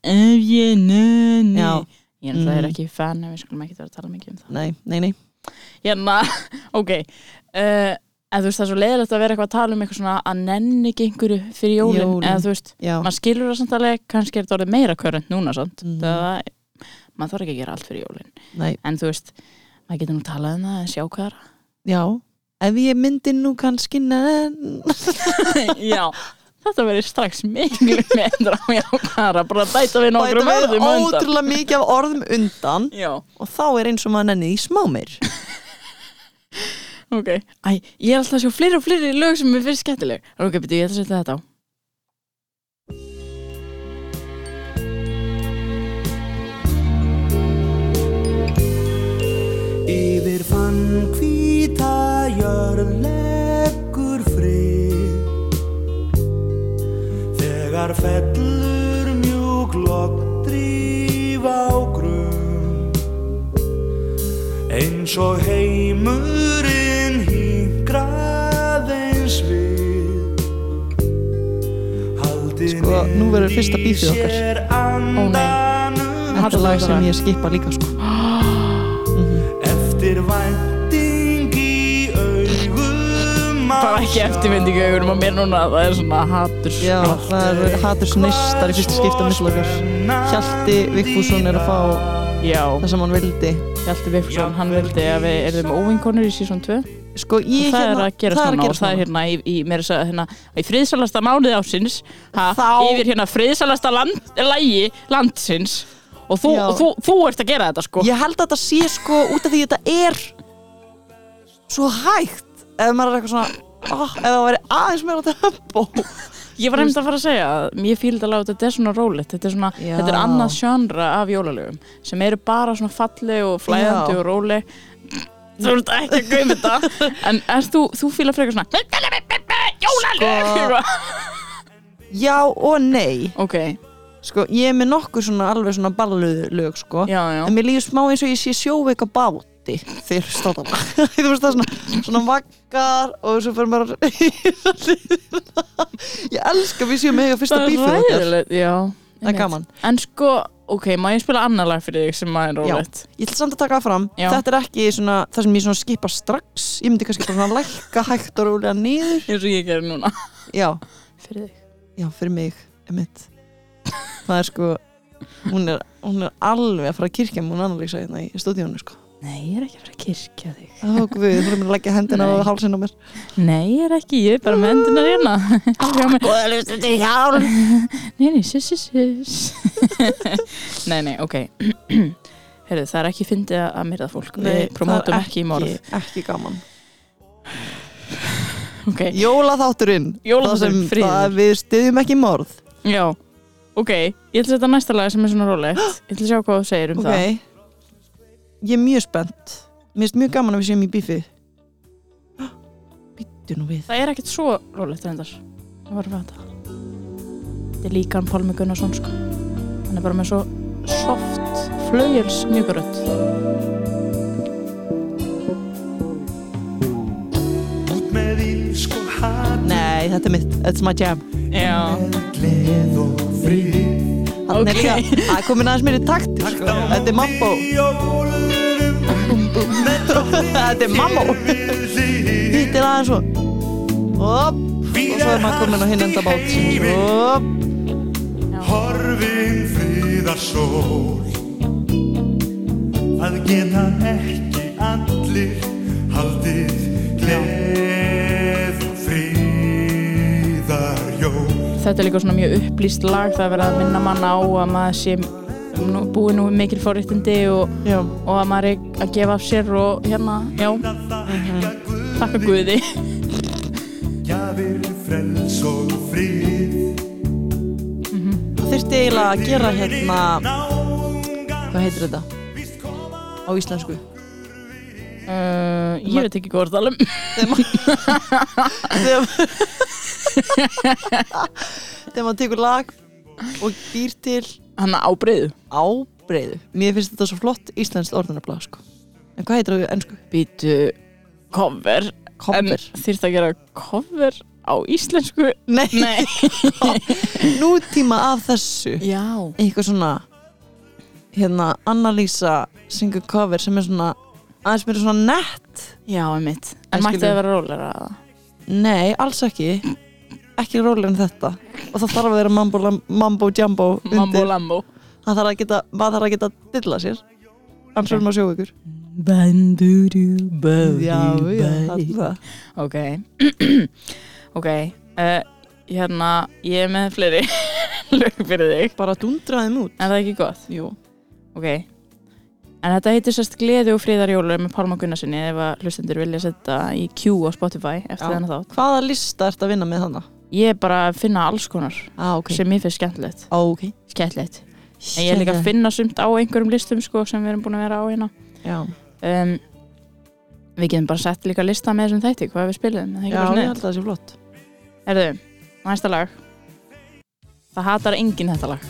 Ef ég nenni. Já. Ég er náttúrulega mm. ekki fan en við skulum ekki vera að tala mikið um það. Nei, nei, nei. Hérna, ok. Uh, En þú veist það er svo leiðilegt að vera eitthvað að tala um eitthvað svona að nenni ekki einhverju fyrir jólin, Jólin. eða þú veist, já, maður skilur það samt alveg kannski er þetta orðið meira körrent núna samt. Mhm. það, maður þarf ekki að gera allt fyrir jólin. Nei, en þú veist, maður getur nú talað um það en sjá hvað er já. Ef ég myndi nú kannski nenn. Já, þetta verður strax miklu meðra á jákvæðara, bara að bæta við bæta nokkrum við orðum undan. ótrúlega mikið af orðum undan. Já, og þá er eins og maður nenni í smá meir ok. Æ, ég er alltaf að sjá fleiri og fleiri lög sem mér finnst skemmtileg. Ok, byrju, ég ætla að setja þetta á. Yfir fann hvíta jörð leggur frið Þegar fellur mjúk logn dríf á grunn Eins og heimurinn nú verður fyrsta bífið okkar. Ó, nei. þetta er lag sem ég skipa líka sko Eftir vænting í augum Bara ekki eftirvendingu augunum á mér núna, það er svona hatur. já, það er haturs neistar í fyrsta skipta mislokar Hjalti Vigfússon er að fá það sem hann vildi. Hjalti Vigfússon, hann vildi að við erum óvinkonur í sísón 2. sko, ég það hérna, er að er núna og það er núna. hérna í, í, að hérna, í friðsalasta mánuði ásins ha, Þá- yfir hérna friðsalasta land, lægi landsins. Og þú, og þú, þú ert að gera þetta sko. Ég held að þetta sé sko út af því þetta er svo hægt ef maður er eitthvað svona oh, ef það væri aðeins meira tempo ég var einmitt að fara að segja að ég fíl þetta lag þetta er svona rólegt, þetta er svona Já. þetta er annað sjönra af jólalögum sem eru bara svona falleg og flæðandi Já. og róleg. Þú ert ekki að gauð þetta. En er þú, þú fílar frekar svona jólalög! Sko- já og nei. Ok, sko, ég er með nokkur svona alveg svona balluðu lög sko. Já, já. En mér líður smá eins og ég sé sjóveik á báti þegar státa þú veist það er svona, svona vaggar og svo fyrir maður ég elska við séum mega fyrsta bífið það er gaman. En sko, ok, má ég spila annar lag fyrir þig sem að er Já. rólegt? Ég ætla samt að taka það fram, Já. þetta er ekki svona, það sem ég svona skipa strax. Ég myndi kannski bara svona lækka hægt og rólega niður. Eins og ég gerir núna. Já, Fyrir þig. Já, fyrir mig, emitt Það er sko, hún er, hún er alveg að fara að kirkja Hún annarlýsa hérna í stúdíónu sko Nei, ég er ekki að fara að kirkja þig. Ó, guð, þú erum að leggja hendina á Nei. hálsinn á mér. Nei, ég er ekki, ég er bara með hendunar hérna. Það lustu til hjálp Nei, nei, sus, sus, sus. Nei, nei, ok. Heyrðu, það er ekki fyndið að myrða fólk. Við promótum ekki í morð. Ekki gaman. Ok, Jólaþátturinn Jólaþátturinn, það það- Við styðjum ekki morð. Já. Ok, ég ætla að setja næsta lag sem er svona rólegt. Ég ætla að sjá hvað þú segir um það. Ok Ég er mjög spennt. Mér finnst mjög gaman að við séum í bífi Býttu nú við. Það er ekkert svo rólegt reyndar. Það var að fæta Þetta er líka hann Pálmi Gunnarsson sko. Hann er bara með svo soft ísk og hat. Nei, þetta er mitt, it's my jam. Já, Þannig Ok. er líka, það er komin aðeins mér í takt sko. Þetta er mambo Þetta er mambo Hitt er aðeins svo Hopp, og svo er maður komin á hinn enda bátsins Hopp, Horfin friðar sól. Það geta ekki allir haldið gleð og friðar jól Þetta er líka svona mjög upplýst lag það er verið að minna mann á að maður sé nú, búið nú mikil forréttindi og, og að maður er að gefa af sér og hérna, já. Takka Guði. Gjafir frels og frið. Það þurfti eiginlega að gera hérna? Hvað heitir þetta? Á íslensku? Uh, Ég veit ekki hvað það er Þegar Þegar maður tekur lag og býr til Hann ábreyðu ábreyðu Mér finnst þetta svo flott íslenskt orðanabla sko. En hvað heitir það á ennsku? Býtu cover. En Cover þýrst að gera cover á íslensku? Nei, Nei. Nútíma af þessu. Já. Eitthvað svona Hérna, Annalísa syngur cover sem er svona aðeins mér svona nett. Já, einmitt. En mætti það vera rólega að Nei, alls ekki Ekki rólega en þetta. Og það þarf að vera mambo, lam- mambo jumbo Mambo undir. lambo. Það þarf að geta, maður þarf að geta dilla sér. Annars Ok. verðum að sjó ykkur Banduru Já, já, það Ok. Ok. Uh, Hérna, ég er með fleiri lög fyrir þig. Bara dundraðum út. Er það ekki gott? Jú. Ok. En þetta heitir sérst Gleði og friðarjólu með Pálma Gunnarsinni ef að hlustendur vilja setja í Q á Spotify eftir þennan þátt. Hvaða lista ert að vinna með þannig? Ég er bara að finna alls konar Ah, ok. sem ég finnst skemmtilegt. Ok. Skemmtilegt. En ég er líka að finna sumt á einhverjum listum sko, sem við erum búin að vera á hérna. Um, Við getum bara sett líka lista með þessum þætti hvað við spilum já ég held að það sé flott. Erðu, næsta lag. Það hatar enginn þetta lag.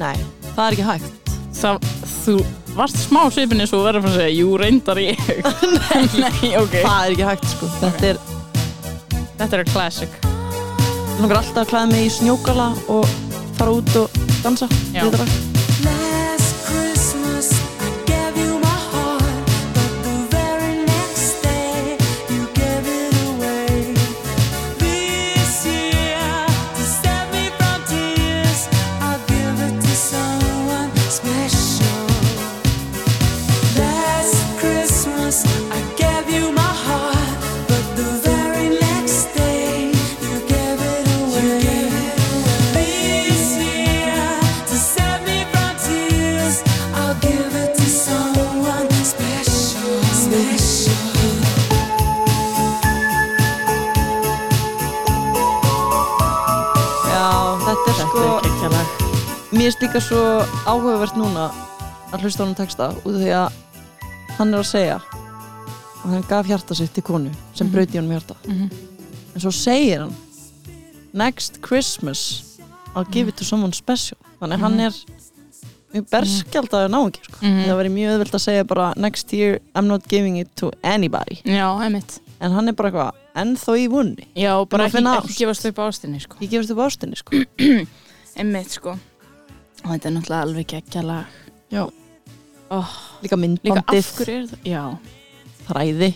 Nei, það er ekki hægt. Það, þú varst smá svipin eins og verður að segja Jú, reyndar ég. Nei, ok. Það er ekki hægt sko. Þetta er, Þetta er classic langar alltaf að klæða mig í snjókala og fara út og dansa svo áhugavert núna að hlusta á hann texta út af því að hann er að segja að hann gaf hjarta sitt til konu sem Mhm. brauti hann með hjarta Mhm. en svo segir hann next Christmas I'll give it to someone special þannig að hann er mjög berskjaldaður náingi sko. Mhm. það væri mjög öðvöld að segja bara next year I'm not giving it to anybody Já, einmitt en hann er bara eitthvað ennþá í vunni Já, bara að ekki, finna ekki gefast upp ástinni sko. ég gefast upp ástinni sko. Einmitt, sko Og þetta er náttúrulega alveg geggja lag. Já. oh, líka Líka myndbandið, það þræði.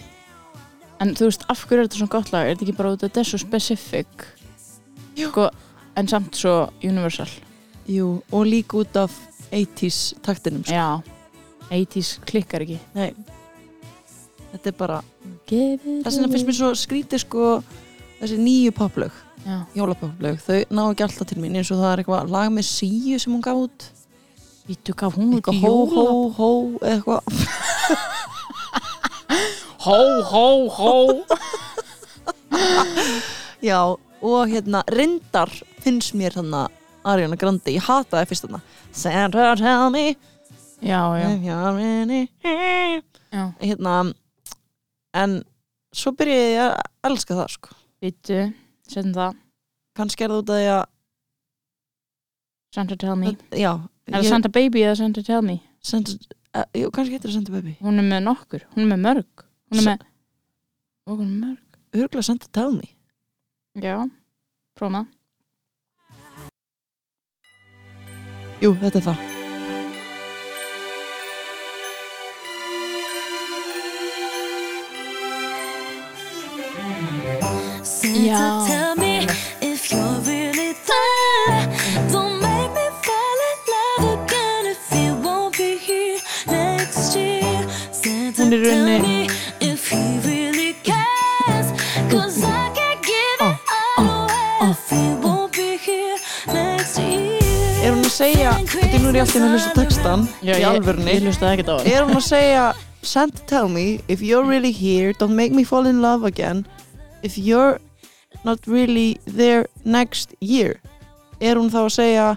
En þú veist, af hverju er þetta svona gott lag? Er þetta ekki bara út af þetta er svo specific? Sko, En samt svo universal. Jú, og líka út af 80s taktinum sko. Já. 80s klikkar ekki. Nei. þetta er bara þess vegna finnst mér svo skrítið sko þessi nýju poplög, Já, jólapoplög þau ná ekki alltaf til mín eins og það er eitthvað lag með síu sem hún gaf út. Vítu gaf hún út í hó, jóla hó, hó eða eitthvað. Hó, hó, hó. Já, og hérna reyndar finnst mér þannig Ariana Grande, ég hataði fyrst þarna. Santa tell me. Já, já, if you're really here. já. Hérna en svo byrjaði ég að elska það sko. Vítu, setjum það. Kannski er það út af því að Santa Tell Me. Já, Er það Santa Baby eða Santa Tell Me? Santa, uh, jú, kannski heitir það Santa Baby. Hún er með nokkur, hún er með mörg. Hún er Sa- með hún er með mörg. Örgulega Santa Tell Me. Já, prófa. Jú, þetta er það. Já. Next year. Er hún að segja, þetta er nú er ég alltaf að hlusta textan Já, í ég- alvörunni. Ég hlustaði ekkert á hann. Er hún að segja Santa tell me if you're really here don't make me fall in love again if you're not really there next year. Er hún þá að segja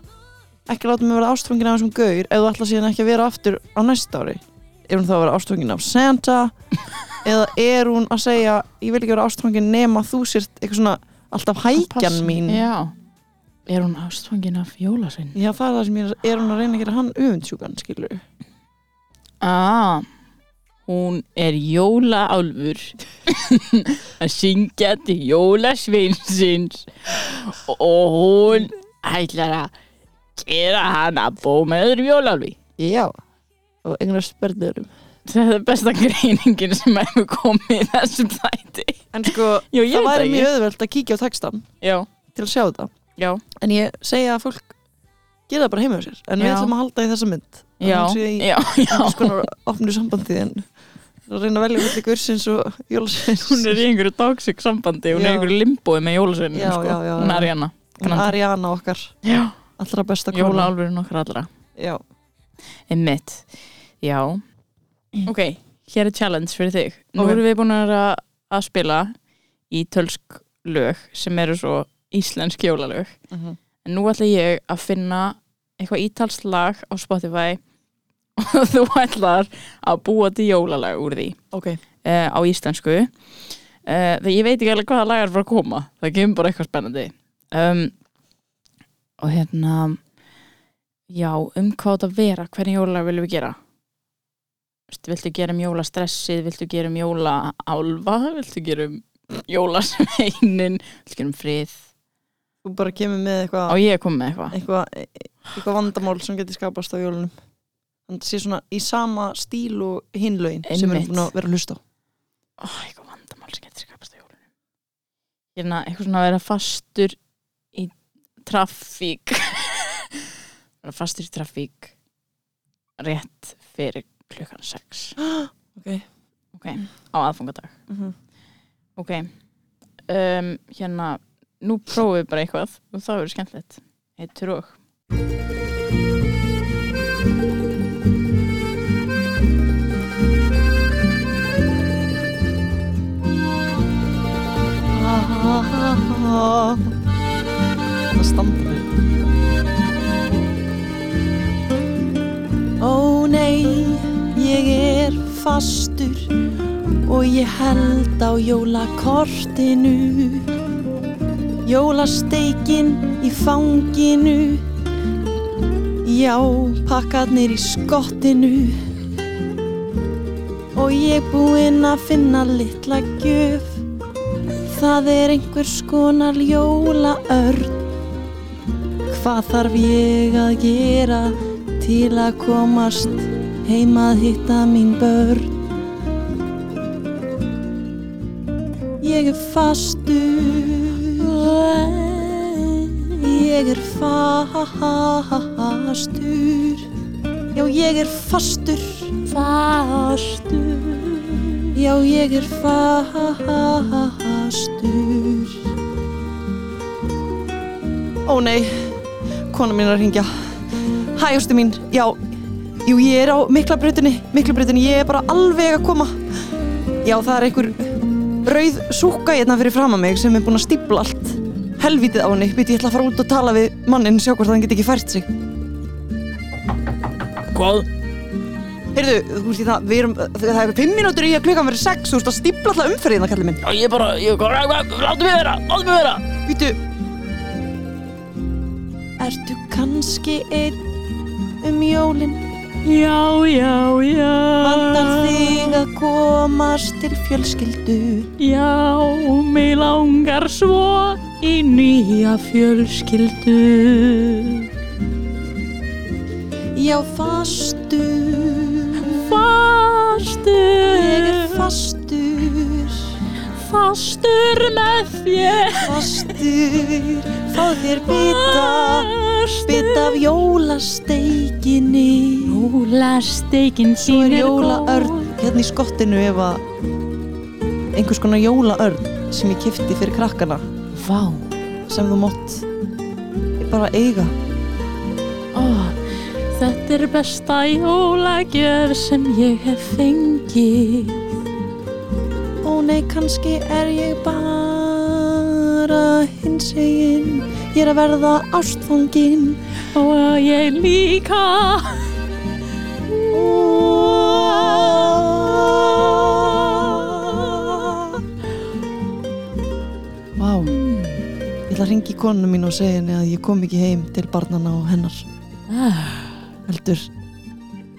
ekki láta mig vera ástfangin af þessum gaur ef þú ætla síðan ekki að vera aftur á næsta ári Er hún þá að vera ástfangin af Santa? Eða er hún að segja ég vil ekki vera ástfangin nema þú sért eitthvað svona alltaf hækjan mín? Já. Er hún ástfangin af jólasvein? Já, það er það sem ég er, er hún að reyna að gera hann öfundsjúkan, skilur Ah, hún er jólaálfur. Að syngja til jólasveinsins. Og hún ætlar að gera hann að bó með öðrum jólaálfi. Já, og einhverja spörðurum Þetta er besta greiningin sem hefur komið í þessum þætti. En sko, Jú, það væri mjög auðvelt að kíkja á textan Já, til að sjá þetta já, En ég segja að fólk gera það bara heima á sér En við Já. ætlum að halda í þessa mynd já, já, já. einhvers konar opnu sambandi En að reyna að velja milli gursins og jólasveins Hún er í einhverju toxic sambandi, hún er Já. í einhverju limbói með jólasveinin, Já, sko. já, já, Hún já. er Ariana. Hún Ariana okkar, Já, allra besta kona jólaálfurinn okkar allra. Já, Einmitt, já. Ok, hér er challenge fyrir þig. Nú Ok. erum við búin að að spila í tölsk lög sem eru svo íslensk jólalög. Mhm. en nú ætla ég að finna eitthvað ítalskt lag á Spotify og þú ætlar að búa til jólalag úr því ok. uh, á íslensku. Uh, þegar ég veit ekki alveg hvaða lag er fyrir að koma. Það kemur bara eitthvað spennandi. Um, og hérna já, um hvað þetta vera? Hvernig jólalag viljum við gera? Viltu gera um jólastressið? Viltu gera um jólaálfa? Viltu gera um jólasveinin? Viltu gera um frið? Þú bara kemur með eitthvað ég að koma með eitthvað? eitthvað eitthva vandamál sem getur skapast á jólunum. Þannig að það sé svona í sama stíl og hinlaugin sem við erum búin að hlusta á. Ó, eitthvað vandamál sem getur skapast á jólunum. Hérna, eitthvað svona að vera fastur í trafík fastur í trafík rétt fyrir klukkan 6 Ok. ok, á aðfangadag. Mhm. ok um, hérna, nú prófum við bara eitthvað og það verður skemmtilegt. Heitur og. Það Ó nei, ég er fastur og ég held á jólakortinu. Jólasteikin í fanginu. Já, pakkarnir í skottinu. Og ég búinn að finna litla gjöf. Það er einhvers konar jólaörn. Hvað þarf ég að gera til að komast heim að hitta mín börn. Ég er fastur Ég er fastur. Já, ég er fastur. Fastur. Já, ég er fastur. Ó nei, kona mín er að ringja Hæ, ástu mín, já. Jú, ég er á miklabrautinni Miklabrautinni, ég er bara alveg að koma. Já, það er einhver rauð súka hérna fyrir fram að mig sem er búin að stípla allt helvítið á henni. Býti, ég ætla að fara út og tala við mannin sjá hvort hann get ekki fært sig. Hvað? Heyrðu, þú veist í það, við erum, það eru fimm mínútur í að klukkan verið sex, þú veist að stípla alltaf umferðina, kallið minn. Já, ég bara, ég bara, láttu mig vera, láttu mig vera. Býtu, ertu kannski einn um jólin? Já, já, já. Vandar þig að komast til fjölskyldu? Já, mig langar svo í nýja fjölskyldu. Já, fastur, Fastur. Ég er fastur, fastur með þér. Fastur, fáð þér bita Bita af jólasteikinni Jólasteikin Svo er jólaörn hérna í skottinu ef að einhvers konar jólaörn sem ég kifti fyrir krakkana. Vá. Sem þú mátt bara eiga. Ó, Þetta er besta jólagjöf sem ég hef fengið. Ó nei, kannski er ég bara hins egin Ég er að verða ástfangin og ég líka. Vá. Ég ætla að ringi konu mín og segja henni að ég kom ekki heim til barnana og hennar. Heldur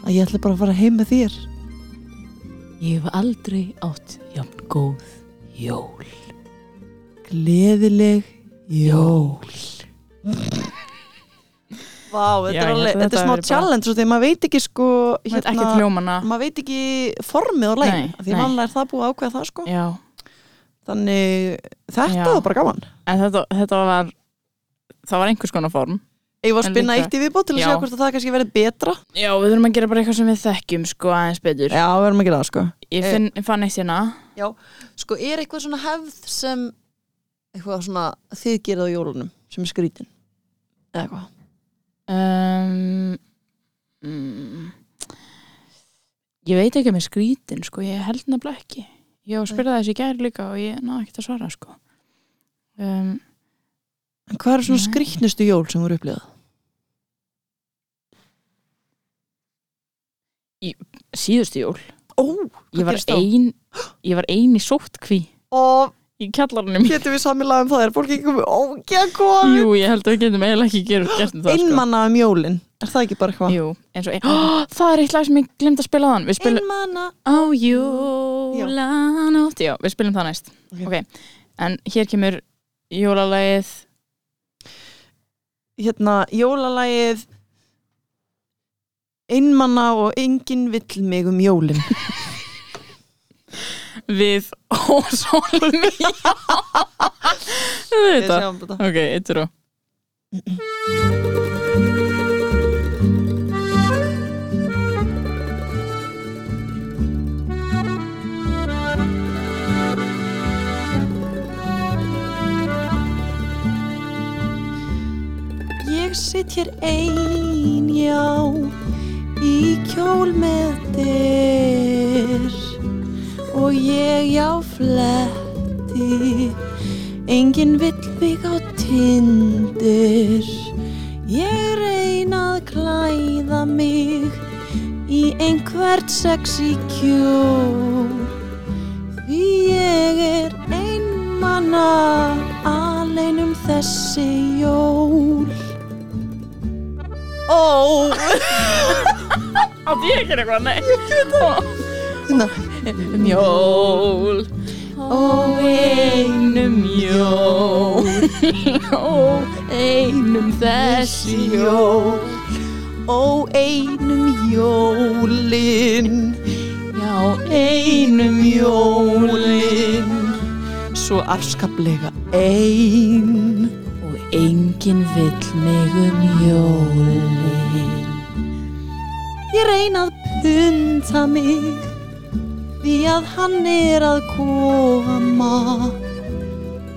að ég ætla bara að fara heim með þér. Ég hef aldrei átt jafn góð jól. Gleðileg jól. Vá, þetta Já, er ég held alveg, að þetta þetta er smá væri bara- challenge svo þegar maður veit ekki sko Hérna, ekki hljómana. maður veit ekki formið og lægin Nei, því nei. vanlega er það búið að ákveða það sko. Já, þannig þetta Já. var bara gaman. En þetta, þetta var það var einhvers konar form. Ég var að En spinna líka- eitt í viðbót til að Já. sjá hvort að það kannski verið betra? Já, við þurfum að gera bara eitthvað sem við þekkjum sko aðeins betur. Já, við erum að gera það sko. Ég finn, ég fann eitt hérna. Sko, er eitthvað svona hefð sem eitthvað svona þið gerað á jólunum sem er skrítin. Eða eitthvað. Um, mm, Ég veit ekki með skrítin sko, ég held nefnilega ekki. Ég spyrja þessi gær líka og ég náði ekki að svara sko. Um, hvað er svona skrítnustu jól sem voru upplifað? Síðustu jól. Ó, Ég var ein Ég var ein í sóttkví. Og í kjallarunum getum við samilað um það? Er fólk ekki komið? Ógja komið Jú, ég held að við getum eiginlega ekki gert, gert um það sko. Einmanna um jólin, er það ekki bara eitthvað? Jú, eins og ein... oh, Það er eitt lag sem ég glemt að spila þann spilum Einmanna á jólanótt Já, við spilum það næst. Ok. Ok, en hér kemur jólalagið. Hérna, jólalagið Einmanna og enginn vill mig um jólin við Ósólmi Við veit það Ok, eittur og Ég sitt hér ein, já, í kjól með dyr og ég já fletti, enginn vill mig á tindir. Ég reyna að klæða mig í einhvert sexy kjól, því ég er einmanna alein um þessi jól. Ó, Átti ég ekki eitthvað, nei. Ég get hérna, Um jól Ó, einum jól. Ó, einum þessi jól. Ó einum jólin, Já, einum jólin, svo afskaplega ein. Og enginn vill mig um jólin. Ég reyna að punta mig, því að hann er að koma.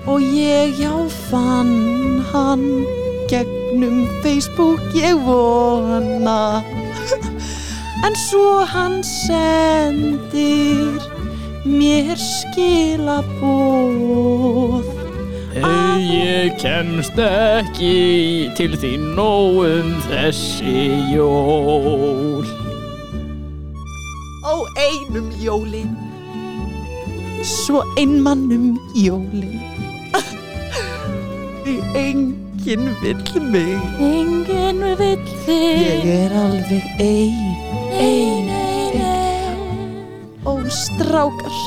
Og ég já fann hann gegnum Facebook ég vona. En svo hann sendir mér skilaboð. Hey, ég kemst ekki til þín nóg um þessi jól á einum jólin svo einmannum jólin því enginn vill mig. Enginn vill ég þig er alveg ein. Ein, ein, ein. Ó strákar.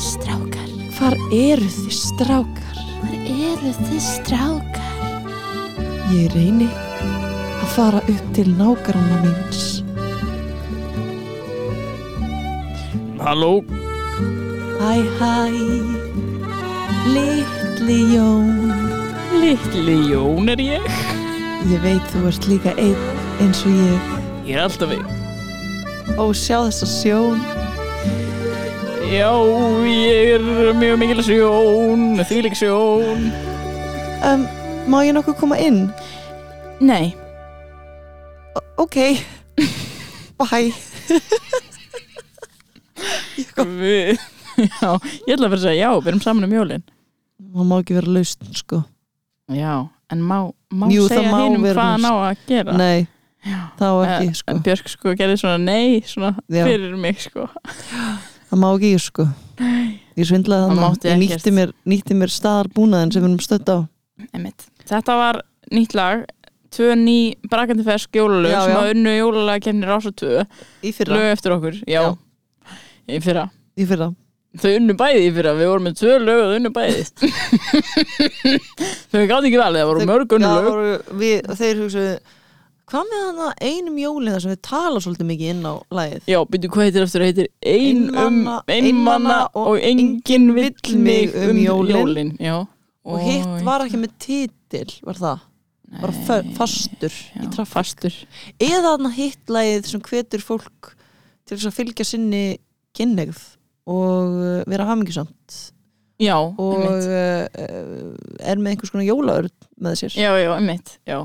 Strákar, hvar eru þið strákar? Hvar eru þið strákar? ég reyni að fara upp til nágranna míns Halló, Hæ hæ Litli Jón. Litli Jón er ég. Ég veit þú ert líka einn eins og ég. Ég er alltaf einn. Ó sjá þessa sjón. Já, ég er mjög mikil sjón Þvílík sjón. Um, Má ég nokkuð koma inn? Nei, O- Ok. Bye við Já, ég ætla að vera að segja já, við erum saman um jólin. Það má ekki vera laust sko. Já, en má, má Jú, segja má hinum vera hvað hann á að gera? Nei, Já. það á ekki sko. En Björk sko gerði svona nei svona Já. fyrir mig sko. Það má ekki sko. Ég svindlaði þannig Ég nýtti mér, nýtti mér staðarbúnaðin sem við erum stödd á. Einmitt. Þetta var nýtt lag. Tvö ný brakandi fersk jólalög Já, sem að unnu Í fyrra. Lög eftir okkur, já, Já. Í fyrra. Í fyrra. Þau unnu bæði í fyrra, við vorum með tvö lög og þau unnu bæði. Þau gátt ekki valið, það voru mörg unnu lög. voru, við, Þeir hugsaðu Hvað með hana einum jólin þar sem við tala svolítið mikið inn á lagið? Já, byrju hvað heitir eftir, heitir ein um, Einmana- einmanna og enginn vill mig um jólin, Já. Og hitt var ekki með titil Var það? Bara fa- fastur í já, trafík fastur. Eða þarna hitt lagið sem hvetur fólk til þess að fylgja sinni kynneigð og uh, vera hamingisamt Já, og einmitt. uh, er með einhvers konar jólaörn með sér. Já, já, einmitt, já.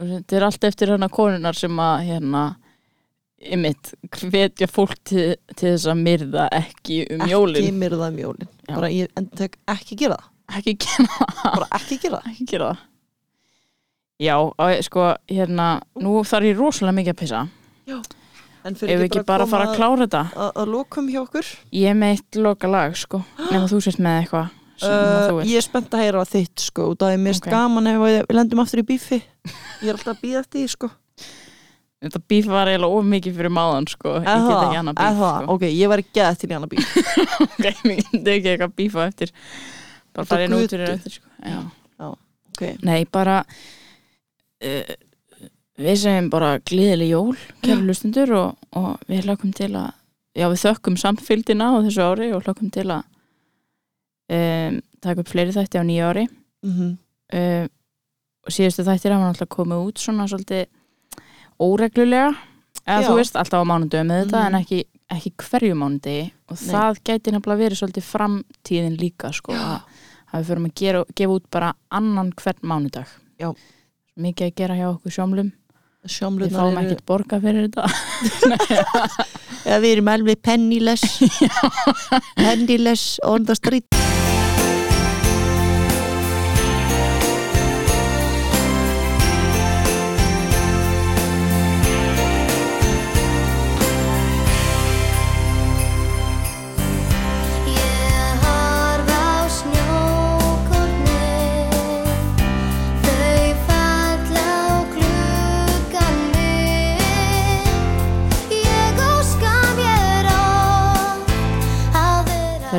Þetta er allt eftir hana konunar sem að hérna einmitt, hvetja fólk til, til þess að myrða ekki um ekki jólin. myrða um jólin. Já. bara ég endur ekki gera það. Ekki gera það. Bara ekki gera það. Ekki gera það. Já, sko, hérna nú þarf ég rosalega mikið að pissa. En ef við ekki bara að fara að klára þetta? að, að lokum hjá okkur? Ég er með eitt loka lag, sko. Nema þú sést með eitthvað að uh, ég er spennt að heyra þitt sko. Og það er mest Ok. gaman ef við lendum aftur í bífi. Ég er alltaf að býða eftir því sko. Þetta bíf var eiginlega of mikið fyrir máðan, sko. Ég get ekki annað Eða. bíf, sko. Ok, ég var ekki að til í annað bíf. Ok, mér get ekki eitthvað bífa eftir. Bara Út á fara inn út fyrir eftir, sko. Já. Okay. Nei, bara uh, við segjum bara gleðileg jól, kæru lustundur og, og við hlökkum til að já, við þökkum samfylgdina á þessu ári og hlökkum til að um, taka upp fleiri þætti á nýja ári mm -hmm. uh, og síðustu þættir hafa náttúrulega komið út svona svolítið óreglulega eða Já. þú veist, alltaf á mánudöðu með þetta Mhm. en ekki, ekki hverju mánudegi og Nei. það gæti nefnilega verið svolítið framtíðin líka sko, að, að við förum að gera, gefa út bara annan hvern mánudag Já. mikið að gera hjá okkur sjómlum við fáum eru ekkert borga fyrir þetta. Eða við erum alveg penniless. Penniless on the street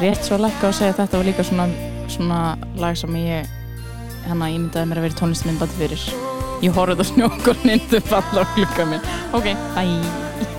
rétt svo lækka að segja að þetta var líka svona, svona lag sem ég hérna ímyndaði mér að vera tónlistmyndbandi fyrir. Ég horfði á snjókornin þau falla á klukka minn. Ok, bye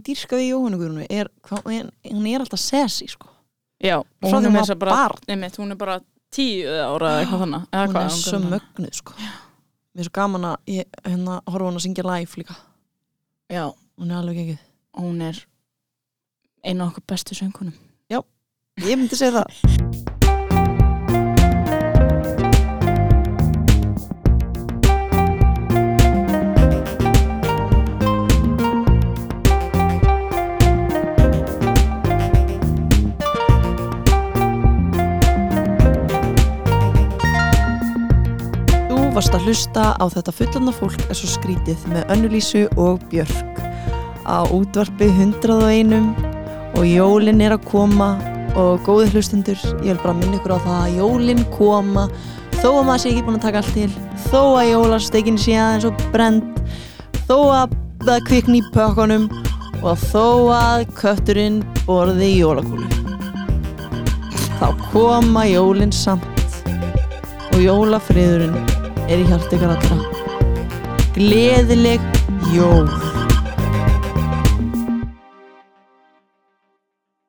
ég dýrskaði í Jóhannu Guðrunu er, hún, er alltaf sesi sko. Já, Frá hún er hún að bara, einmitt, hún er bara tíu ára eða eitthvað þannig. Eða hún er svo mögnuð sko. mér er svo gaman að ég, hérna, horfa hún að syngja live líka Já, hún er alveg ekki hún er einu af okkur bestu söngunum. ég myndi segja það varst að hlusta á þetta fullanda fólk er svo skrítið með Önnulísu og Björk. Á útvarpi 101 og jólin er að koma og góði hlustundur, ég vil bara minna ykkur á það að jólin koma. Þó að maður sé ekki búin að taka allt til þó að jólastekin sé aðeins og brend þó að það kvikni í pökkunum og þó að kötturinn borði í jólakúlu. Þá koma jólin samt og jólafriðurinn er í hjart ykkur allra. Gleðileg jól